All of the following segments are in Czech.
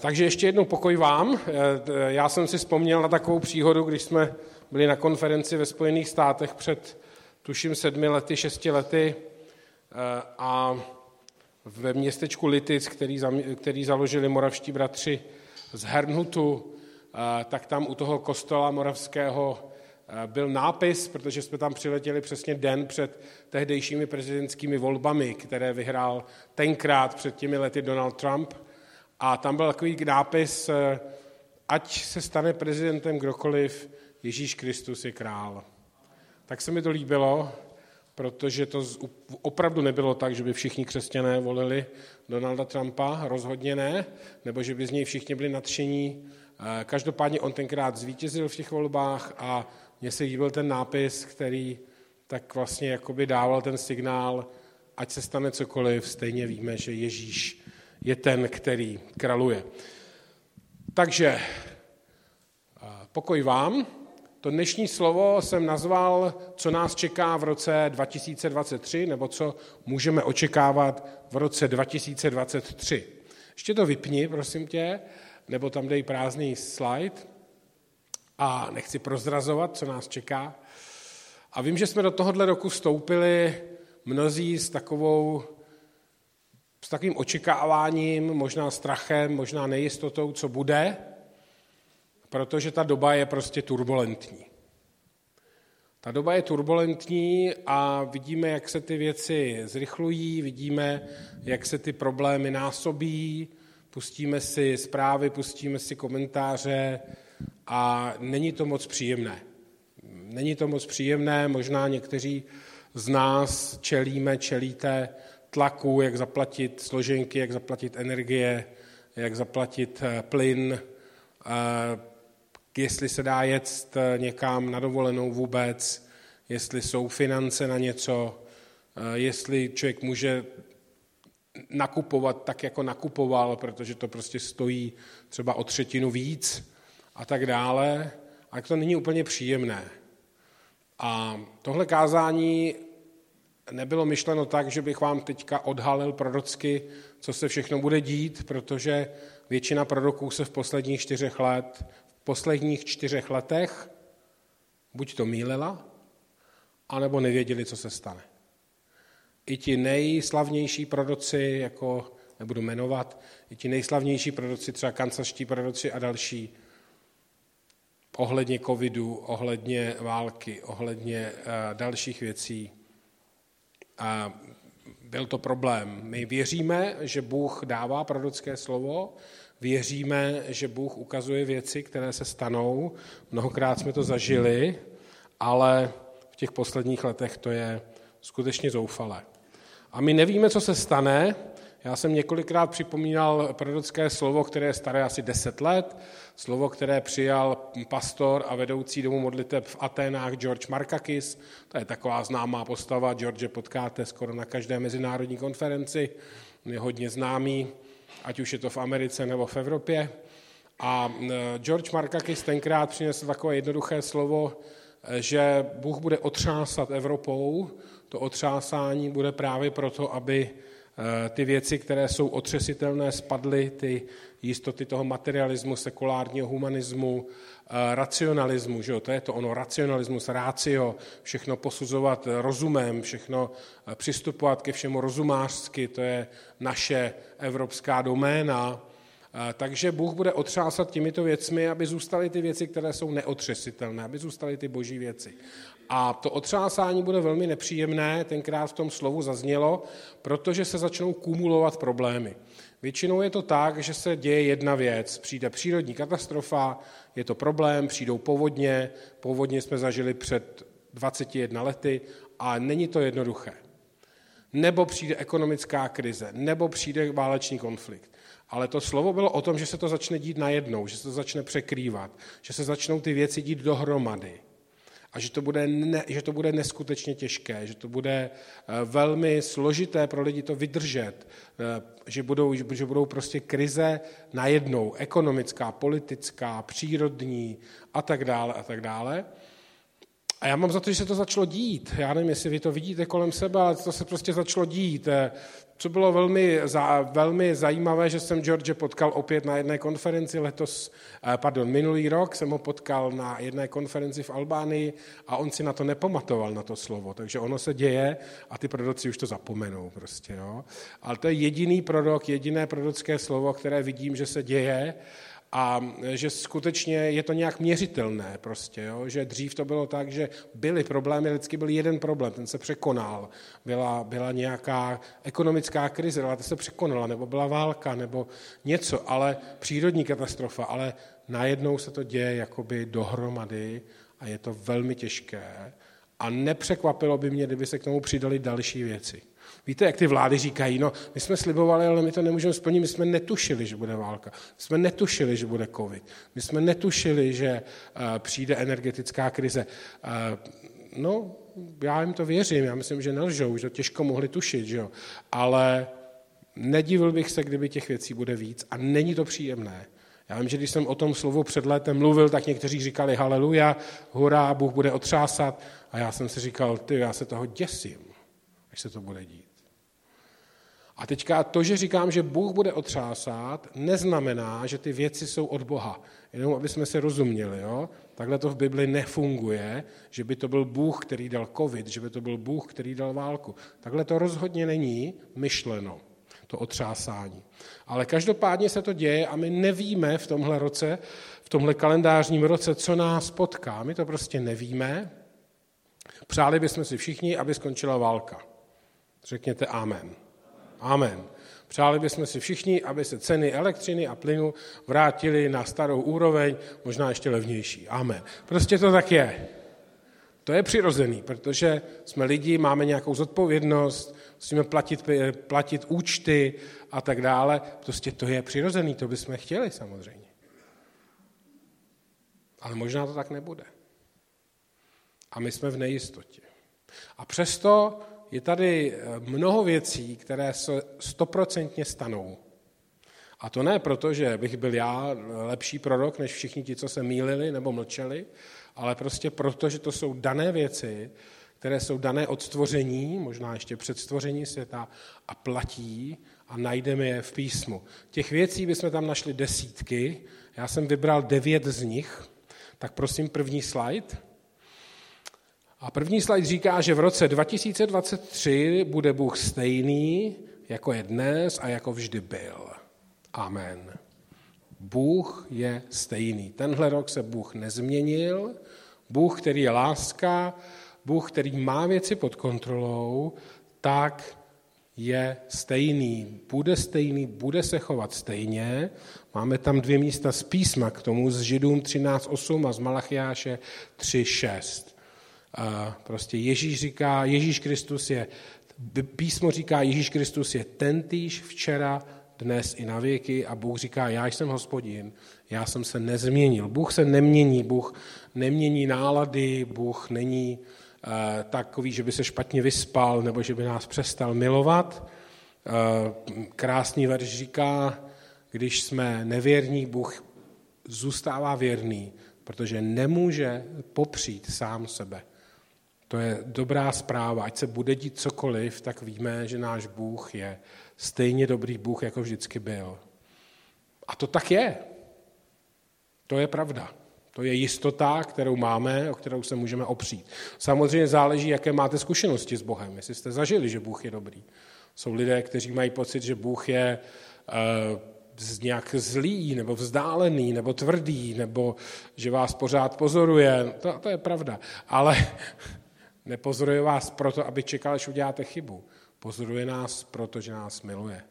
Takže ještě jednou pokoj vám. Eh, já jsem si vzpomněl na takovou příhodu, když jsme byli na konferenci ve Spojených státech před tuším sedmi lety, šesti lety eh, a ve městečku Litic, který, který založili moravští bratři z Hernhutu, eh, tak tam u toho kostela moravského byl nápis, protože jsme tam přiletěli přesně den před tehdejšími prezidentskými volbami, které vyhrál tenkrát před těmi lety Donald Trump – a tam byl takový nápis, eh, ať se stane prezidentem kdokoliv, Ježíš Kristus je král. Tak se mi to líbilo, protože to opravdu nebylo tak, že by všichni křesťané volili Donalda Trumpa, rozhodně ne, nebo že by z něj všichni byli nadšení. Eh, každopádně on tenkrát zvítězil v těch volbách a mně se líbil ten nápis, který tak vlastně jakoby dával ten signál, ať se stane cokoliv, stejně víme, že Ježíš je ten, který kraluje. Takže pokoj vám. To dnešní slovo jsem nazval, co nás čeká v roce 2023, nebo co můžeme očekávat v roce 2023. Ještě to vypni, prosím tě, nebo tam dej prázdný slide. A nechci prozrazovat, co nás čeká. A vím, že jsme do tohohle roku vstoupili mnozí s takovou s takovým očekáváním, možná strachem, možná nejistotou, co bude, protože ta doba je prostě turbulentní. Ta doba je turbulentní a vidíme, jak se ty věci zrychlují, vidíme, jak se ty problémy násobí, pustíme si zprávy, pustíme si komentáře a není to moc příjemné. Není to moc příjemné, možná někteří z nás čelíme, čelíte tlaku, jak zaplatit složenky, jak zaplatit energie, jak zaplatit eh, plyn, eh, jestli se dá jet eh, někam na dovolenou vůbec, jestli jsou finance na něco, jestli člověk může nakupovat tak, jako nakupoval, protože to prostě stojí třeba o třetinu víc a tak dále. A to není úplně příjemné. A tohle kázání nebylo myšleno tak, že bych vám teďka odhalil prorocky, co se všechno bude dít, protože většina proroků se v posledních čtyřech let, v posledních čtyřech letech buď to mýlila, anebo nevěděli, co se stane. I ti nejslavnější proroci, jako nebudu jmenovat, i ti nejslavnější proroci, třeba kancaští proroci a další, ohledně covidu, ohledně války, ohledně uh, dalších věcí, a byl to problém. My věříme, že Bůh dává prorocké slovo, věříme, že Bůh ukazuje věci, které se stanou. Mnohokrát jsme to zažili, ale v těch posledních letech to je skutečně zoufalé. A my nevíme, co se stane, já jsem několikrát připomínal prorocké slovo, které je staré asi 10 let, slovo, které přijal pastor a vedoucí domu modliteb v Aténách George Markakis. To je taková známá postava, George potkáte skoro na každé mezinárodní konferenci, je hodně známý, ať už je to v Americe nebo v Evropě. A e, George Markakis tenkrát přinesl takové jednoduché slovo, e, že Bůh bude otřásat Evropou. To otřásání bude právě proto, aby ty věci, které jsou otřesitelné, spadly, ty jistoty toho materialismu, sekulárního humanismu, eh, racionalismu, že jo? to je to ono, racionalismus, rácio, všechno posuzovat rozumem, všechno eh, přistupovat ke všemu rozumářsky, to je naše evropská doména, takže Bůh bude otřásat těmito věcmi, aby zůstaly ty věci, které jsou neotřesitelné, aby zůstaly ty boží věci. A to otřásání bude velmi nepříjemné, tenkrát v tom slovu zaznělo, protože se začnou kumulovat problémy. Většinou je to tak, že se děje jedna věc. Přijde přírodní katastrofa, je to problém, přijdou povodně, povodně jsme zažili před 21 lety a není to jednoduché. Nebo přijde ekonomická krize, nebo přijde válečný konflikt. Ale to slovo bylo o tom, že se to začne dít najednou, že se to začne překrývat, že se začnou ty věci dít dohromady a že to, bude ne, že to bude neskutečně těžké, že to bude eh, velmi složité pro lidi to vydržet, eh, že budou, že budou prostě krize najednou, ekonomická, politická, přírodní a tak dále a tak dále. A já mám za to, že se to začalo dít. Já nevím, jestli vy to vidíte kolem sebe, ale to se prostě začalo dít. Co bylo velmi, za, velmi zajímavé, že jsem George potkal opět na jedné konferenci letos, eh, pardon, minulý rok jsem ho potkal na jedné konferenci v Albánii a on si na to nepamatoval, na to slovo. Takže ono se děje a ty proroci už to zapomenou prostě. Jo? Ale to je jediný prorok, jediné prorocké slovo, které vidím, že se děje a že skutečně je to nějak měřitelné prostě, jo? že dřív to bylo tak, že byly problémy, vždycky byl jeden problém, ten se překonal. Byla, byla nějaká ekonomická krize, ale ta se překonala, nebo byla válka, nebo něco, ale přírodní katastrofa, ale najednou se to děje jakoby dohromady a je to velmi těžké a nepřekvapilo by mě, kdyby se k tomu přidali další věci. Víte, jak ty vlády říkají, no my jsme slibovali, ale my to nemůžeme splnit, my jsme netušili, že bude válka, my jsme netušili, že bude covid, my jsme netušili, že uh, přijde energetická krize. Uh, no, já jim to věřím, já myslím, že nelžou, že to těžko mohli tušit, že jo? ale nedivil bych se, kdyby těch věcí bude víc a není to příjemné. Já vím, že když jsem o tom slovu před létem mluvil, tak někteří říkali haleluja, hurá, Bůh bude otřásat. A já jsem si říkal, ty, já se toho děsím, až se to bude dít. A teďka to, že říkám, že Bůh bude otřásat, neznamená, že ty věci jsou od Boha. Jenom aby jsme se rozuměli. Jo? Takhle to v Bibli nefunguje, že by to byl Bůh, který dal covid, že by to byl Bůh, který dal válku. Takhle to rozhodně není myšleno, to otřásání. Ale každopádně se to děje a my nevíme v tomhle roce, v tomhle kalendářním roce, co nás potká. My to prostě nevíme. Přáli bychom si všichni, aby skončila válka. Řekněte amen. Amen. Přáli bychom si všichni, aby se ceny elektřiny a plynu vrátily na starou úroveň, možná ještě levnější. Amen. Prostě to tak je. To je přirozený, protože jsme lidi, máme nějakou zodpovědnost, musíme platit, platit účty a tak dále. Prostě to je přirozený, to bychom chtěli samozřejmě. Ale možná to tak nebude. A my jsme v nejistotě. A přesto je tady eh, mnoho věcí, které se stoprocentně stanou. A to ne proto, že bych byl já lepší prorok než všichni ti, co se mýlili nebo mlčeli, ale prostě proto, že to jsou dané věci, které jsou dané od stvoření, možná ještě před stvoření světa, a platí a najdeme je v písmu. Těch věcí bychom tam našli desítky, já jsem vybral devět z nich, tak prosím první slide. A první slide říká, že v roce 2023 bude Bůh stejný, jako je dnes a jako vždy byl. Amen. Bůh je stejný. Tenhle rok se Bůh nezměnil. Bůh, který je láska, Bůh, který má věci pod kontrolou, tak je stejný, bude stejný, bude se chovat stejně. Máme tam dvě místa z písma k tomu, z Židům 13.8 a z Malachiáše 3.6. Prostě Ježíš říká, Ježíš Kristus je, písmo říká, Ježíš Kristus je tentýž včera, dnes i na věky a Bůh říká, já jsem hospodin, já jsem se nezměnil. Bůh se nemění, Bůh nemění nálady, Bůh není uh, takový, že by se špatně vyspal nebo že by nás přestal milovat. Uh, krásný verš říká, když jsme nevěrní, Bůh zůstává věrný, protože nemůže popřít sám sebe. To je dobrá zpráva. Ať se bude dít cokoliv, tak víme, že náš Bůh je stejně dobrý Bůh, jako vždycky byl. A to tak je. To je pravda. To je jistota, kterou máme, o kterou se můžeme opřít. Samozřejmě záleží, jaké máte zkušenosti s Bohem, jestli jste zažili, že Bůh je dobrý. Jsou lidé, kteří mají pocit, že Bůh je uh, nějak zlý, nebo vzdálený, nebo tvrdý, nebo že vás pořád pozoruje. To, to je pravda. Ale Nepozoruje vás proto, aby čekal, až uděláte chybu. Pozoruje nás proto, že nás miluje.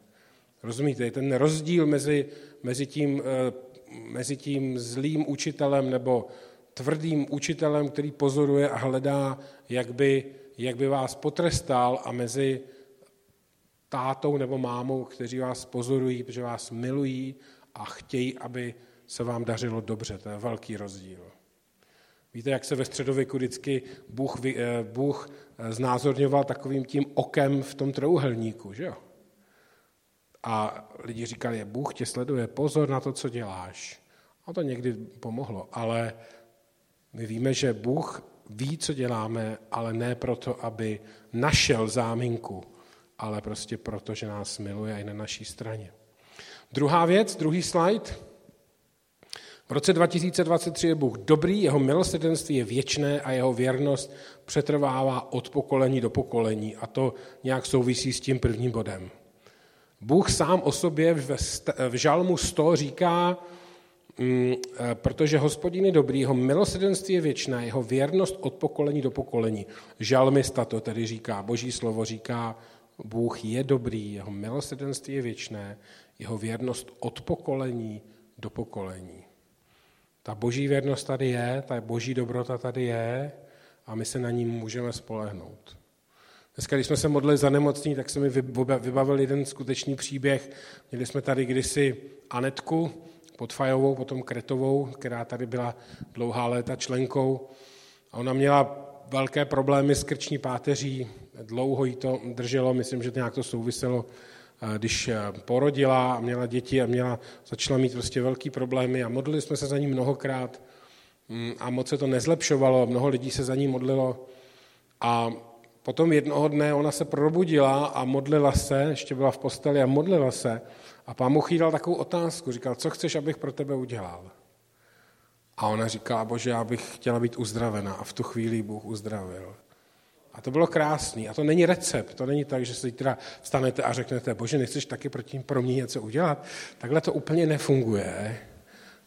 Rozumíte? Je ten rozdíl mezi, mezi, tím, eh, mezi tím zlým učitelem nebo tvrdým učitelem, který pozoruje a hledá, jak by, jak by vás potrestal a mezi tátou nebo mámou, kteří vás pozorují, protože vás milují a chtějí, aby se vám dařilo dobře. To je velký rozdíl. Víte, jak se ve středověku vždycky Bůh, eh, Bůh eh, znázorňoval takovým tím okem v tom trouhelníku, že jo? A lidi říkali, Bůh tě sleduje, pozor na to, co děláš. A to někdy pomohlo, ale my víme, že Bůh ví, co děláme, ale ne proto, aby našel záminku, ale prostě proto, že nás miluje i na naší straně. Druhá věc, druhý slide. V roce 2023 je Bůh dobrý, jeho milosrdenství je věčné a jeho věrnost přetrvává od pokolení do pokolení. A to nějak souvisí s tím prvním bodem. Bůh sám o sobě v žalmu 100 říká, mm, protože hospodin je dobrý, jeho milosrdenství je věčné, jeho věrnost od pokolení do pokolení. Žalmista to tedy říká, boží slovo říká, Bůh je dobrý, jeho milosrdenství je věčné, jeho věrnost od pokolení do pokolení. Ta boží věrnost tady je, ta boží dobrota tady je a my se na ní můžeme spolehnout. Dneska, když jsme se modlili za nemocní, tak se mi vybavil jeden skutečný příběh. Měli jsme tady kdysi Anetku Podfajovou, potom Kretovou, která tady byla dlouhá léta členkou. A ona měla velké problémy s krční páteří, dlouho jí to drželo, myslím, že to nějak to souviselo, když eh, porodila a měla děti a měla, začala mít prostě velký problémy a modlili jsme se za ní mnohokrát mm, a moc se to nezlepšovalo, mnoho lidí se za ní modlilo a potom jednoho dne ona se probudila a modlila se, ještě byla v posteli a modlila se a pán mu dal takovou otázku, říkal, co chceš, abych pro tebe udělal? A ona říká, bože, já bych chtěla být uzdravena a v tu chvíli Bůh uzdravil. A to bylo krásný. A to není recept. To není tak, že si teda vstanete a řeknete, bože, nechceš taky proti, pro mě něco udělat? Takhle to úplně nefunguje.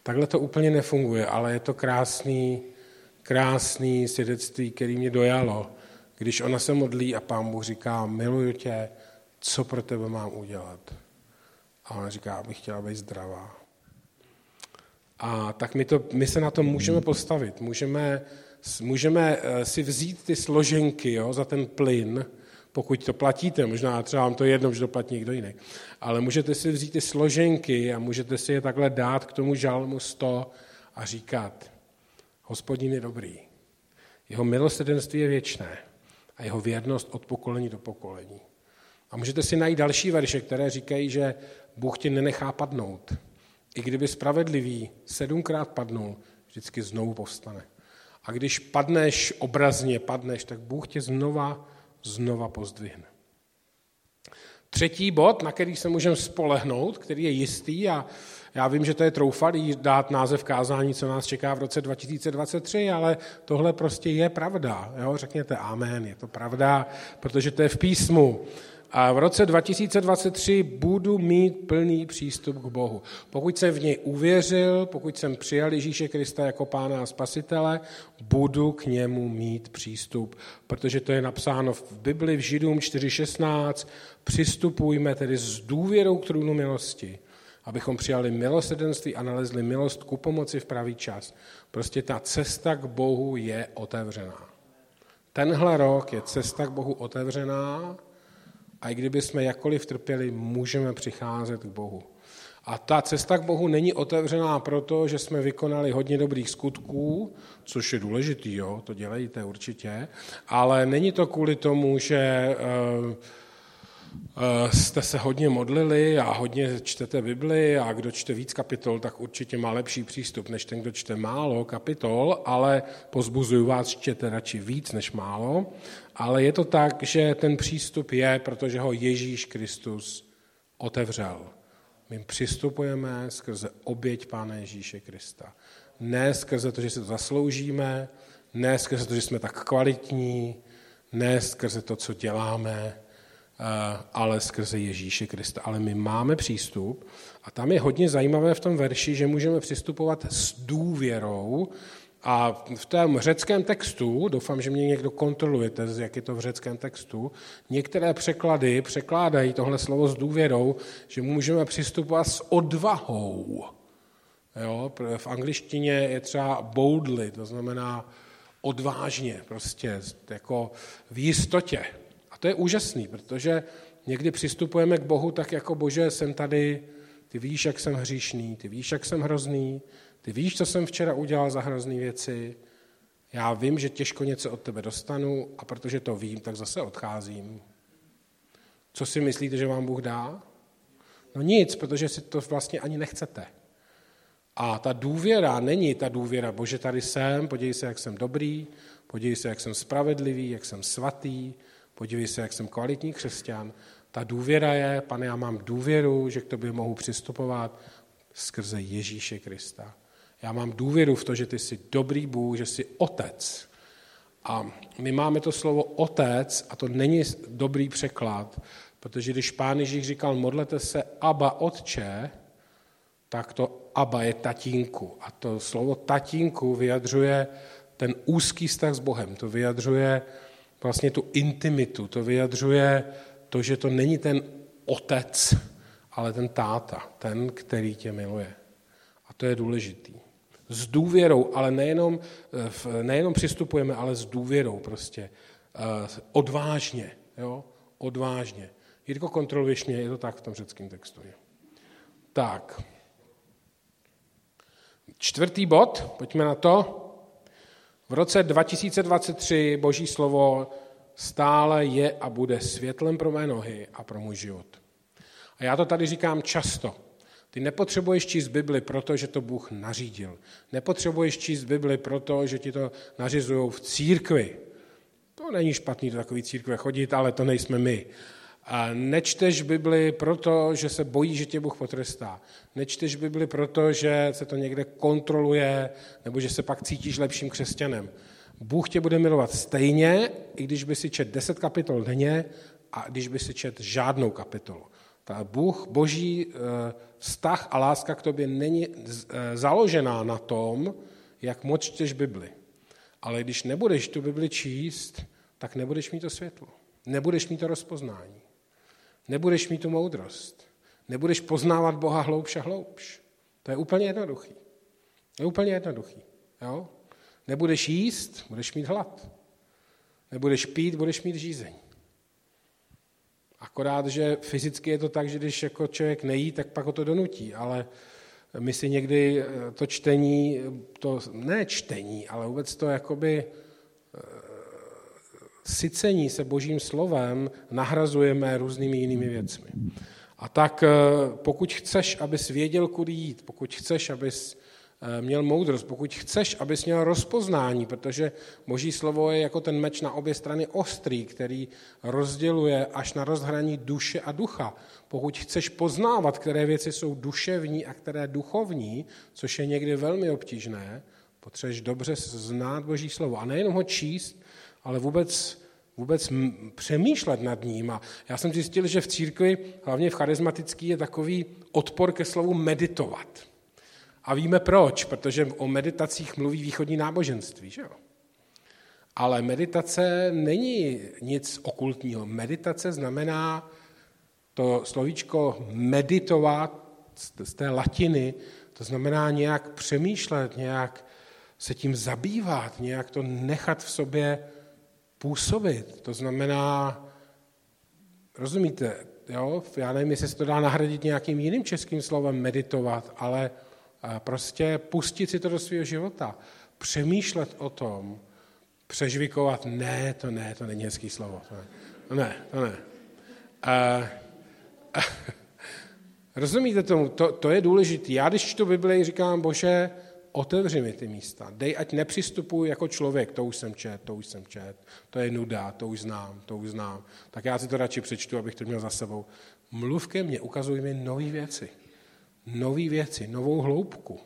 Takhle to úplně nefunguje, ale je to krásný, krásný svědectví, který mě dojalo. Když ona se modlí a pán Bůh říká, miluju tě, co pro tebe mám udělat? A ona říká, abych chtěla být zdravá. A tak my, to, my se na to můžeme postavit. Můžeme, můžeme eh, si vzít ty složenky jo, za ten plyn, pokud to platíte, možná třeba vám to je jedno, že to platí někdo jiný, ale můžete si vzít ty složenky a můžete si je takhle dát k tomu žalmu 100 a říkat, hospodin je dobrý, jeho milosrdenství je věčné a jeho věrnost od pokolení do pokolení. A můžete si najít další verše, které říkají, že Bůh tě nenechá padnout. I kdyby spravedlivý sedmkrát padnul, vždycky znovu povstane. A když padneš, obrazně padneš, tak Bůh tě znova, znova pozdvihne. Třetí bod, na který se můžeme spolehnout, který je jistý a já vím, že to je troufalý dát název kázání, co nás čeká v roce 2023, ale tohle prostě je pravda. Jo? Řekněte amen, je to pravda, protože to je v písmu a v roce 2023 budu mít plný přístup k Bohu. Pokud jsem v něj uvěřil, pokud jsem přijal Ježíše Krista jako pána a spasitele, budu k němu mít přístup, protože to je napsáno v Bibli v Židům 4.16. Přistupujme tedy s důvěrou k trůnu milosti, abychom přijali milosedenství a nalezli milost ku pomoci v pravý čas. Prostě ta cesta k Bohu je otevřená. Tenhle rok je cesta k Bohu otevřená, a i kdyby jsme jakkoliv trpěli, můžeme přicházet k Bohu. A ta cesta k Bohu není otevřená proto, že jsme vykonali hodně dobrých skutků, což je důležitý, jo, to dělejte určitě, ale není to kvůli tomu, že Eh, jste se hodně modlili a hodně čtete Bibli a kdo čte víc kapitol, tak určitě má lepší přístup než ten, kdo čte málo kapitol, ale pozbuzuju vás, čtěte radši víc než málo. Ale je to tak, že ten přístup je, protože ho Ježíš Kristus otevřel. My přistupujeme skrze oběť Pána Ježíše Krista. Ne skrze to, že si to zasloužíme, ne skrze to, že jsme tak kvalitní, ne skrze to, co děláme, Eh, ale skrze Ježíše Krista. Ale my máme přístup a tam je hodně zajímavé v tom verši, že můžeme přistupovat s důvěrou a v tom řeckém textu, doufám, že mě někdo kontrolujete, jak je to v řeckém textu, některé překlady překládají tohle slovo s důvěrou, že můžeme přistupovat s odvahou. Jo, v angličtině je třeba boldly, to znamená odvážně, prostě jako v jistotě to je úžasný, protože někdy přistupujeme k Bohu tak jako Bože, jsem tady, ty víš, jak jsem hříšný, ty víš, jak jsem hrozný, ty víš, co jsem včera udělal za hrozný věci, já vím, že těžko něco od tebe dostanu a protože to vím, tak zase odcházím. Co si myslíte, že vám Bůh dá? No nic, protože si to vlastně ani nechcete. A ta důvěra není ta důvěra, bože, tady jsem, podívej se, jak jsem dobrý, podívej se, jak jsem spravedlivý, jak jsem svatý, podívej se, jak jsem kvalitní křesťan. Ta důvěra je, pane, já mám důvěru, že k tobě mohu přistupovat skrze Ježíše Krista. Já mám důvěru v to, že ty jsi dobrý Bůh, že jsi otec. A my máme to slovo otec a to není dobrý překlad, protože když pán Ježíš říkal modlete se Aba Otče, tak to Aba je tatínku. A to slovo tatínku vyjadřuje ten úzký vztah s Bohem, to vyjadřuje vlastně tu intimitu, to vyjadřuje to, že to není ten otec, ale ten táta, ten, který tě miluje. A to je důležitý. S důvěrou, ale nejenom, nejenom přistupujeme, ale s důvěrou prostě. Eh, odvážně, jo? Odvážně. Jirko, kontroluješ mě, je to tak v tom řeckém textu. Tak. Čtvrtý bod, pojďme na to. V roce 2023 Boží slovo stále je a bude světlem pro mé nohy a pro můj život. A já to tady říkám často. Ty nepotřebuješ číst Bibli proto, že to Bůh nařídil. Nepotřebuješ číst Bibli proto, že ti to nařizují v církvi. To není špatný do takové církve chodit, ale to nejsme my. A nečteš Bibli proto, že se bojí, že tě Bůh potrestá. Nečteš Bibli proto, že se to někde kontroluje, nebo že se pak cítíš lepším křesťanem. Bůh tě bude milovat stejně, i když by si čet 10 kapitol denně a když by si čet žádnou kapitolu. Ta Bůh, boží eh, vztah a láska k tobě není eh, založená na tom, jak moc čteš Bibli. Ale když nebudeš tu Bibli číst, tak nebudeš mít to světlo. Nebudeš mít to rozpoznání. Nebudeš mít tu moudrost. Nebudeš poznávat Boha hloubš a hloubš. To je úplně jednoduchý. Je úplně jednoduchý. Jo? Nebudeš jíst, budeš mít hlad. Nebudeš pít, budeš mít žízeň. Akorát, že fyzicky je to tak, že když jako člověk nejí, tak pak ho to donutí, ale my si někdy eh, to čtení, to ne čtení, ale vůbec to jakoby eh, sycení se božím slovem nahrazujeme různými jinými věcmi. A tak eh, pokud chceš, abys věděl, kudy jít, pokud chceš, abys Eh, měl moudrost, pokud chceš, abys měl rozpoznání, protože Boží slovo je jako ten meč na obě strany ostrý, který rozděluje až na rozhraní duše a ducha. Pokud chceš poznávat, které věci jsou duševní a které duchovní, což je někdy velmi obtížné, potřebuješ dobře znát Boží slovo. A nejenom ho číst, ale vůbec, vůbec přemýšlet nad ním. A já jsem zjistil, že v církvi, hlavně v charismatický, je takový odpor ke slovu meditovat. A víme proč, protože o meditacích mluví východní náboženství. Že jo? Ale meditace není nic okultního. Meditace znamená to slovíčko meditovat z té latiny, to znamená nějak přemýšlet, nějak se tím zabývat, nějak to nechat v sobě působit. To znamená, rozumíte, jo? já nevím, jestli se to dá nahradit nějakým jiným českým slovem meditovat, ale prostě pustit si to do svého života, přemýšlet o tom, přežvikovat, ne, to ne, to není hezký slovo, to ne, to ne. To ne. A, a, rozumíte tomu, to, to je důležité. Já když čtu Bibli, říkám, bože, otevři mi ty místa. Dej, ať nepřistupuji jako člověk, to už jsem čet, to už jsem čet, to je nuda, to už znám, to už znám. Tak já si to radši přečtu, abych to měl za sebou. Mluv ke mně, ukazuj mi nové věci nové věci, novou hloubku.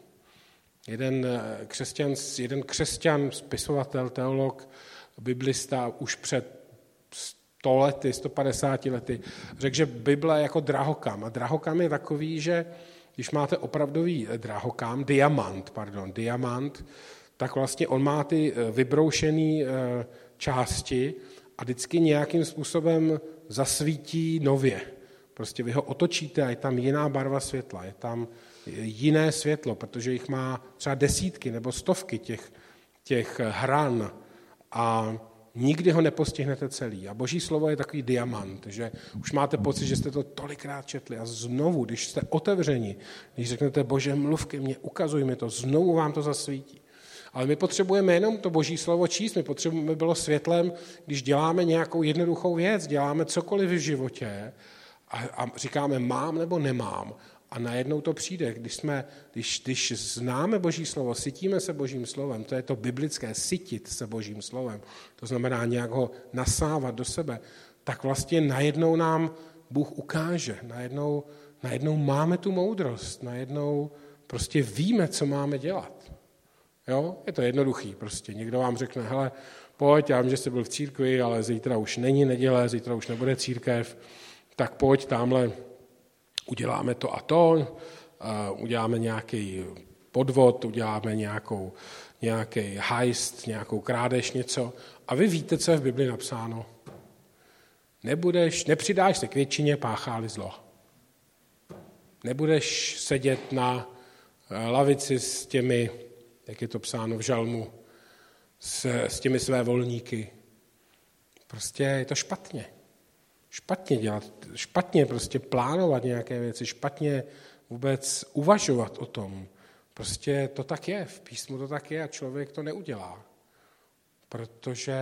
Jeden eh, křesťan, jeden křesťan, spisovatel, teolog, biblista už před 100 lety, 150 lety, řekl, že Bible je jako drahokam. A drahokam je takový, že když máte opravdový eh, drahokam, diamant, pardon, diamant, tak vlastně on má ty eh, vybroušené části a vždycky nějakým způsobem zasvítí nově. Prostě vy ho otočíte a je tam jiná barva světla, je tam jiné světlo, protože jich má třeba desítky nebo stovky těch, těch hran a nikdy ho nepostihnete celý. A boží slovo je takový diamant, že už máte pocit, že jste to tolikrát četli a znovu, když jste otevřeni, když řeknete, bože, mluv ke mně, ukazuj mi to, znovu vám to zasvítí. Ale my potřebujeme jenom to boží slovo číst, my potřebujeme bylo světlem, když děláme nějakou jednoduchou věc, děláme cokoliv v životě a, a říkáme mám nebo nemám. A najednou to přijde, když, jsme, když, když známe Boží slovo, sytíme se Božím slovem, to je to biblické, sytit se Božím slovem, to znamená nějak ho nasávat do sebe, tak vlastně najednou nám Bůh ukáže. Najednou, najednou máme tu moudrost, najednou prostě víme, co máme dělat. Jo? Je to jednoduchý prostě. Někdo vám řekne, hele, pojď, já vím, že jsi byl v církvi, ale zítra už není neděle, zítra už nebude církev, tak pojď tamhle, uděláme to a to, uděláme nějaký podvod, uděláme nějakou, nějaký heist, nějakou krádež, něco. A vy víte, co je v Bibli napsáno. Nebudeš, nepřidáš se k většině, pácháli zlo. Nebudeš sedět na eh, lavici s těmi, jak je to psáno v žalmu, s, s těmi své volníky. Prostě je to špatně. Špatně dělat, špatně prostě plánovat nějaké věci, špatně vůbec uvažovat o tom. Prostě to tak je, v písmu to tak je a člověk to neudělá. Protože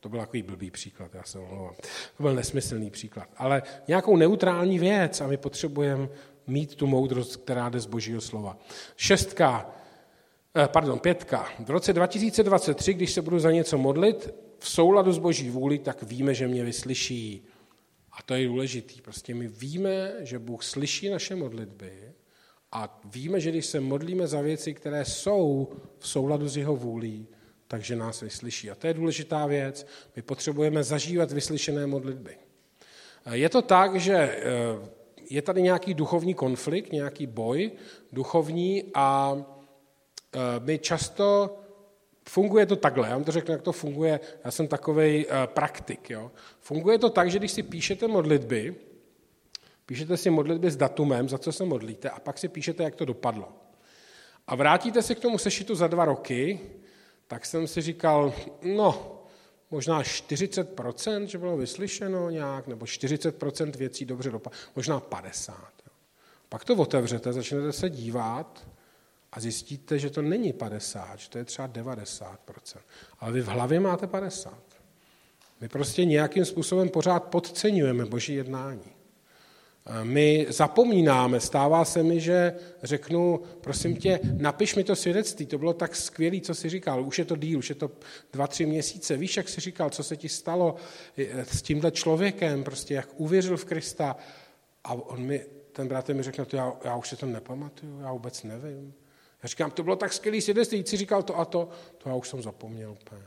to byl takový blbý příklad, já se omlouvám. To byl nesmyslný příklad. Ale nějakou neutrální věc a my potřebujeme mít tu moudrost, která jde z božího slova. Šestka, eh, pardon, pětka. V roce 2023, když se budu za něco modlit, v souladu s boží vůli, tak víme, že mě vyslyší. A to je důležitý. Prostě my víme, že Bůh slyší naše modlitby a víme, že když se modlíme za věci, které jsou v souladu s jeho vůlí, takže nás vyslyší. A to je důležitá věc. My potřebujeme zažívat vyslyšené modlitby. Je to tak, že eh, je tady nějaký duchovní konflikt, nějaký boj duchovní a eh, my často Funguje to takhle, já vám to řeknu, jak to funguje, já jsem takový uh, eh, praktik. Jo. Funguje to tak, že když si píšete modlitby, píšete si modlitby s datumem, za co se modlíte, a pak si píšete, jak to dopadlo. A vrátíte se k tomu sešitu za dva roky, tak jsem si říkal, no, možná 40%, že bylo vyslyšeno nějak, nebo 40% věcí dobře dopadlo, možná 50%. Jo. Pak to otevřete, začnete se dívat a zjistíte, že to není 50, že to je třeba 90%. Ale vy v hlavě máte 50. My prostě nějakým způsobem pořád podceňujeme boží jednání. My zapomínáme, stává se mi, že řeknu, prosím tě, napiš mi to svědectví, to bylo tak skvělé, co jsi říkal, už je to díl, už je to dva, tři měsíce, víš, jak jsi říkal, co se ti stalo s tímhle člověkem, prostě jak uvěřil v Krista. A on mi, ten bratr mi řekne, to já, já už se to nepamatuju, já vůbec nevím. Já říkám, to bylo tak skvělý svědectví, jsi říkal to a to, to já už jsem zapomněl úplně.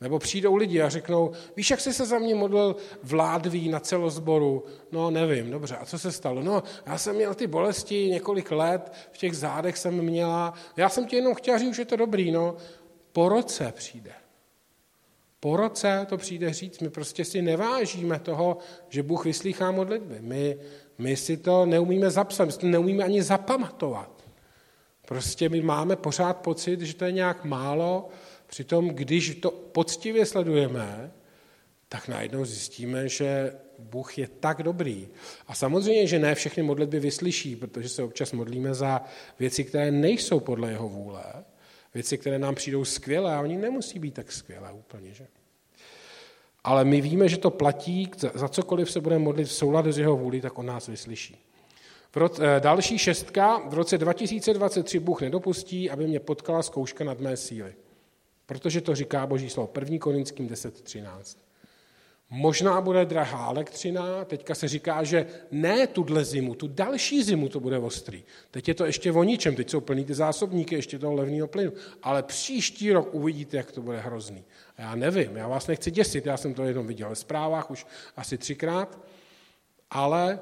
Nebo přijdou lidi a řeknou, víš, jak jsi se za mě modlil v Ládví na celozboru? No, nevím, dobře, a co se stalo? No, já jsem měl ty bolesti několik let, v těch zádech jsem měla, já jsem ti jenom chtěl říct, že je to dobrý, no. Po roce přijde. Po roce to přijde říct, my prostě si nevážíme toho, že Bůh vyslýchá modlitby. My, my si to neumíme zapsat, my si to neumíme ani zapamatovat. Prostě my máme pořád pocit, že to je nějak málo, přitom když to poctivě sledujeme, tak najednou zjistíme, že Bůh je tak dobrý. A samozřejmě, že ne všechny modlitby vyslyší, protože se občas modlíme za věci, které nejsou podle jeho vůle, věci, které nám přijdou skvělé, a oni nemusí být tak skvělé úplně, že? Ale my víme, že to platí, za cokoliv se budeme modlit v souladu s jeho vůli, tak on nás vyslyší. V roce, eh, další šestka, v roce 2023 Bůh nedopustí, aby mě potkala zkouška nad mé síly. Protože to říká Boží slovo, 1. Korinským 10.13. Možná bude drahá elektřina, teďka se říká, že ne tuhle zimu, tu další zimu to bude ostrý. Teď je to ještě o ničem, teď jsou plný ty zásobníky ještě toho levného plynu, ale příští rok uvidíte, jak to bude hrozný. A já nevím, já vás nechci děsit, já jsem to jenom viděl ve zprávách už asi třikrát, ale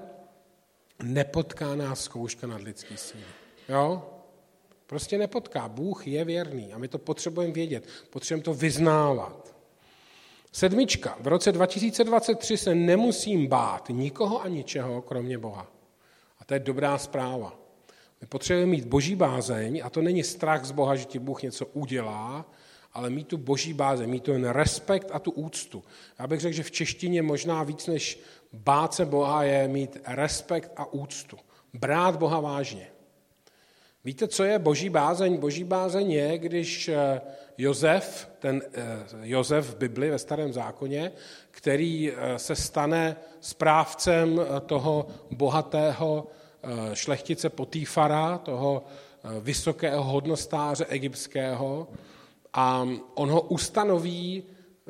nepotká nás zkouška nad lidský síly. Jo? Prostě nepotká. Bůh je věrný a my to potřebujeme vědět. Potřebujeme to vyznávat. Sedmička. V roce 2023 se nemusím bát nikoho a ničeho, kromě Boha. A to je dobrá zpráva. My potřebujeme mít boží bázeň a to není strach z Boha, že ti Bůh něco udělá, ale mít tu boží bázeň, mít ten respekt a tu úctu. Já bych řekl, že v češtině možná víc než bát se Boha je mít respekt a úctu. Brát Boha vážně. Víte, co je boží bázeň? Boží bázeň je, když eh, Jozef, ten eh, Jozef v Bibli ve starém zákoně, který eh, se stane správcem toho bohatého šlechtice Potýfara, toho vysokého hodnostáře egyptského, a on ho ustanoví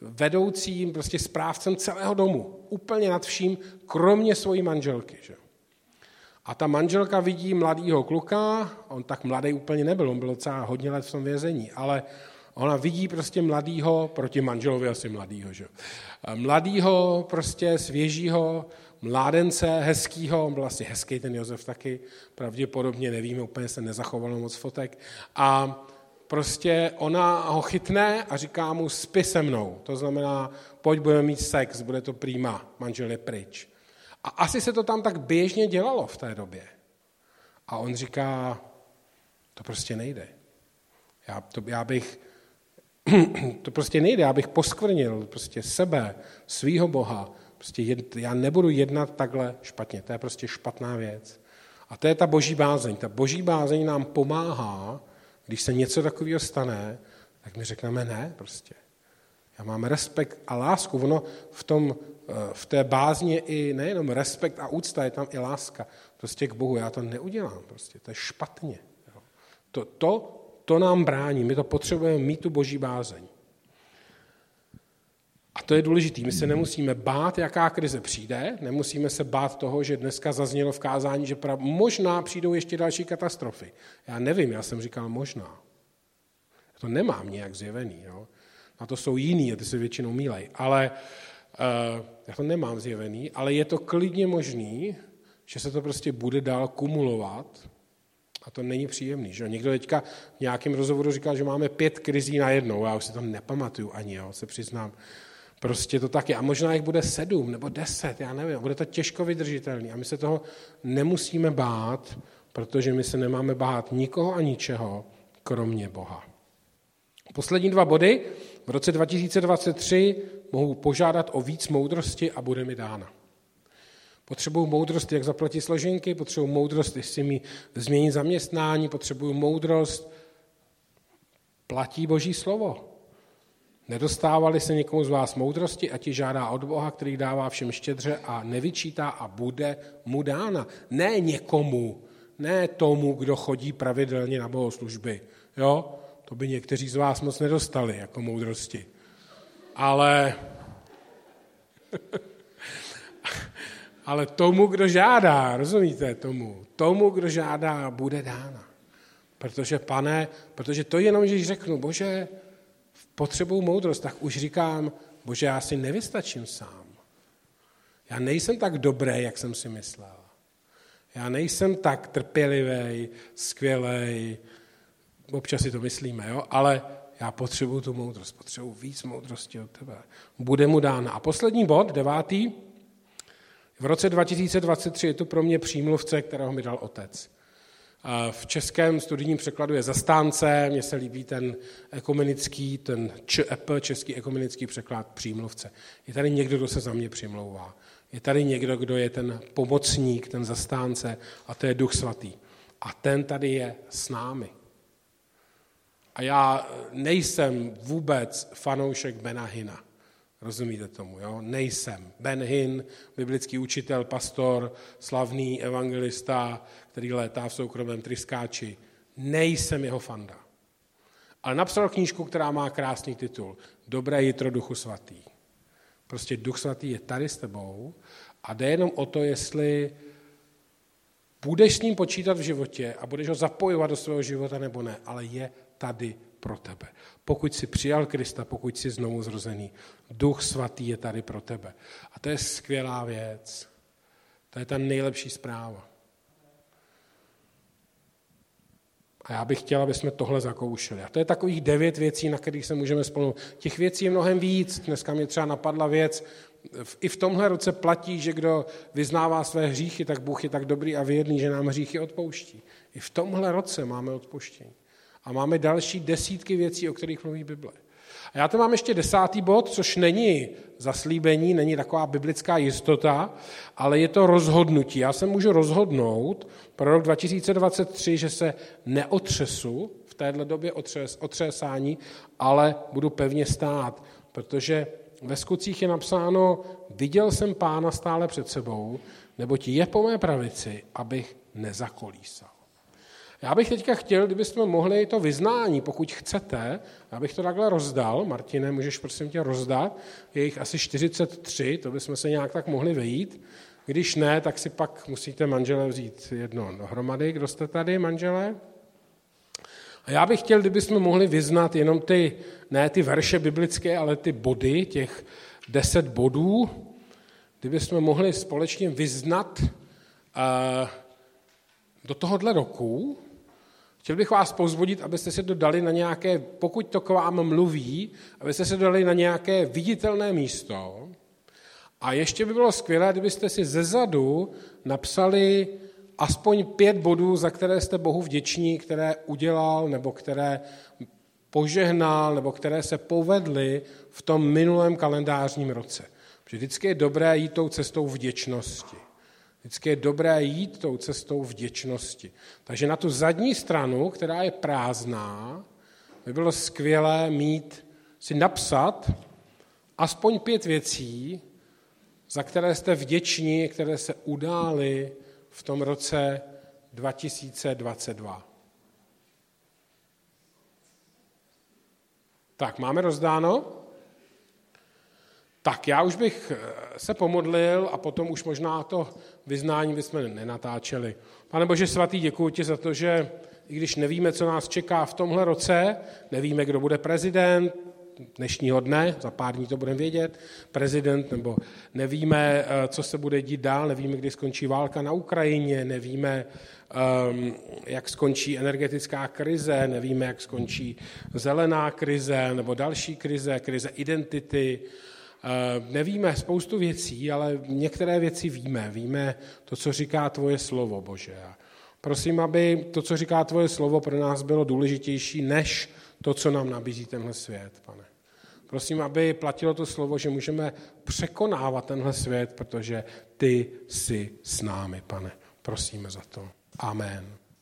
vedoucím, prostě správcem celého domu. Úplně nad vším, kromě svojí manželky. Že? A ta manželka vidí mladýho kluka, on tak mladý úplně nebyl, on byl docela hodně let v tom vězení, ale ona vidí prostě mladýho, proti manželovi asi mladýho, že? mladýho, prostě svěžího, mládence, hezkýho, on byl asi hezký ten Josef taky, pravděpodobně nevíme, úplně se nezachovalo moc fotek. A prostě ona ho chytne a říká mu, spi se mnou. To znamená, pojď, budeme mít sex, bude to prýma, manžel je pryč. A asi se to tam tak běžně dělalo v té době. A on říká, to prostě nejde. Já, to, já bych, to prostě nejde, já bych poskvrnil prostě sebe, svýho Boha. Prostě jed, já nebudu jednat takhle špatně, to je prostě špatná věc. A to je ta boží bázeň. Ta boží bázeň nám pomáhá, když se něco takového stane, tak my řekneme ne prostě. Já mám respekt a lásku. Ono v, tom, eh, v té bázně i nejenom respekt a úcta, je tam i láska. Prostě k Bohu. Já to neudělám prostě. To je špatně. To, to, to nám brání. My to potřebujeme mít tu boží bázeň. A to je důležité. My se nemusíme bát, jaká krize přijde, nemusíme se bát toho, že dneska zaznělo v kázání, že prav... možná přijdou ještě další katastrofy. Já nevím, já jsem říkal možná. Já to nemám nějak zjevený. Jo? Na to jsou jiný, a ty se většinou mílej. Ale uh, já to nemám zjevený, ale je to klidně možný, že se to prostě bude dál kumulovat a to není příjemný. Že? Někdo teďka v nějakém rozhovoru říkal, že máme pět krizí na jednou. Já už si to nepamatuju ani, jo, se přiznám. Prostě to tak je. A možná jich bude sedm nebo deset, já nevím. Bude to těžko vydržitelný. A my se toho nemusíme bát, protože my se nemáme bát nikoho a ničeho, kromě Boha. Poslední dva body. V roce 2023 mohu požádat o víc moudrosti a bude mi dána. Potřebuju moudrost, jak zaplatit složenky, potřebuju moudrost, jestli mi změnit zaměstnání, potřebuju moudrost, platí Boží slovo. Nedostávali se někomu z vás moudrosti a ti žádá od Boha, který dává všem štědře a nevyčítá a bude mu dána. Ne někomu, ne tomu, kdo chodí pravidelně na bohoslužby. Jo? To by někteří z vás moc nedostali jako moudrosti. Ale, ale tomu, kdo žádá, rozumíte tomu? Tomu, kdo žádá, bude dána. Protože, pane, protože to jenom, když řeknu, bože, potřebuju moudrost, tak už říkám, bože, já si nevystačím sám. Já nejsem tak dobrý, jak jsem si myslel. Já nejsem tak trpělivý, skvělý, občas si to myslíme, jo? ale já potřebuju tu moudrost, potřebuju víc moudrosti od tebe. Bude mu dána. A poslední bod, devátý. V roce 2023 je to pro mě přímluvce, kterého mi dal otec. V českém studijním překladu je zastánce, mně se líbí ten ekumenický, ten ČEP, český ekumenický překlad přímluvce. Je tady někdo, kdo se za mě přimlouvá. Je tady někdo, kdo je ten pomocník, ten zastánce a to je Duch Svatý. A ten tady je s námi. A já nejsem vůbec fanoušek Benahina. Rozumíte tomu, jo? Nejsem. Ben Hinn, biblický učitel, pastor, slavný evangelista, který létá v soukromém tryskáči. Nejsem jeho fanda. Ale napsal knížku, která má krásný titul. Dobré jitro duchu svatý. Prostě duch svatý je tady s tebou a jde jenom o to, jestli budeš s ním počítat v životě a budeš ho zapojovat do svého života nebo ne, ale je tady pro tebe. Pokud jsi přijal Krista, pokud jsi znovu zrozený, Duch Svatý je tady pro tebe. A to je skvělá věc. To je ta nejlepší zpráva. A já bych chtěl, aby jsme tohle zakoušeli. A to je takových devět věcí, na kterých se můžeme spolu. Těch věcí je mnohem víc. Dneska mě třeba napadla věc, i v tomhle roce platí, že kdo vyznává své hříchy, tak Bůh je tak dobrý a věrný, že nám hříchy odpouští. I v tomhle roce máme odpouštění. A máme další desítky věcí, o kterých mluví Bible. A já to mám ještě desátý bod, což není zaslíbení, není taková biblická jistota, ale je to rozhodnutí. Já se můžu rozhodnout pro rok 2023, že se neotřesu v téhle době otřes, otřesání, ale budu pevně stát, protože ve skutcích je napsáno, viděl jsem pána stále před sebou, neboť je po mé pravici, abych nezakolísal. Já bych teďka chtěl, kdybychom mohli to vyznání, pokud chcete, abych to takhle rozdal. Martine, můžeš prosím tě rozdat. Je jich asi 43, to bychom se nějak tak mohli vejít. Když ne, tak si pak musíte manžele vzít jedno dohromady. Kdo jste tady, manžele? A já bych chtěl, kdybychom mohli vyznat jenom ty, ne ty verše biblické, ale ty body, těch deset bodů, kdybychom mohli společně vyznat uh, do tohohle roku, chtěl bych vás pozvodit, abyste se to dali na nějaké, pokud to k vám mluví, abyste se to dali na nějaké viditelné místo. A ještě by bylo skvělé, kdybyste si zezadu napsali aspoň pět bodů, za které jste Bohu vděční, které udělal nebo které požehnal nebo které se povedly v tom minulém kalendářním roce. Protože vždycky je dobré jít tou cestou vděčnosti. Vždycky je dobré jít tou cestou vděčnosti. Takže na tu zadní stranu, která je prázdná, by bylo skvělé mít, si napsat aspoň pět věcí, za které jste vděční, které se udály v tom roce 2022. Tak, máme rozdáno? Tak, já už bych eh, se pomodlil a potom už možná to vyznání bychom nenatáčeli. Pane Bože svatý, děkuji ti za to, že i když nevíme, co nás čeká v tomhle roce, nevíme, kdo bude prezident, dnešního dne, za pár dní to budeme vědět, prezident, nebo nevíme, eh, co se bude dít dál, nevíme, kdy skončí válka na Ukrajině, nevíme, ehm, jak skončí energetická krize, nevíme, jak skončí zelená krize nebo další krize, krize identity, Nevíme spoustu věcí, ale některé věci víme. Víme to, co říká tvoje slovo, Bože. Prosím, aby to, co říká tvoje slovo, pro nás bylo důležitější než to, co nám nabízí tenhle svět, pane. Prosím, aby platilo to slovo, že můžeme překonávat tenhle svět, protože ty jsi s námi, pane. Prosíme za to. Amen.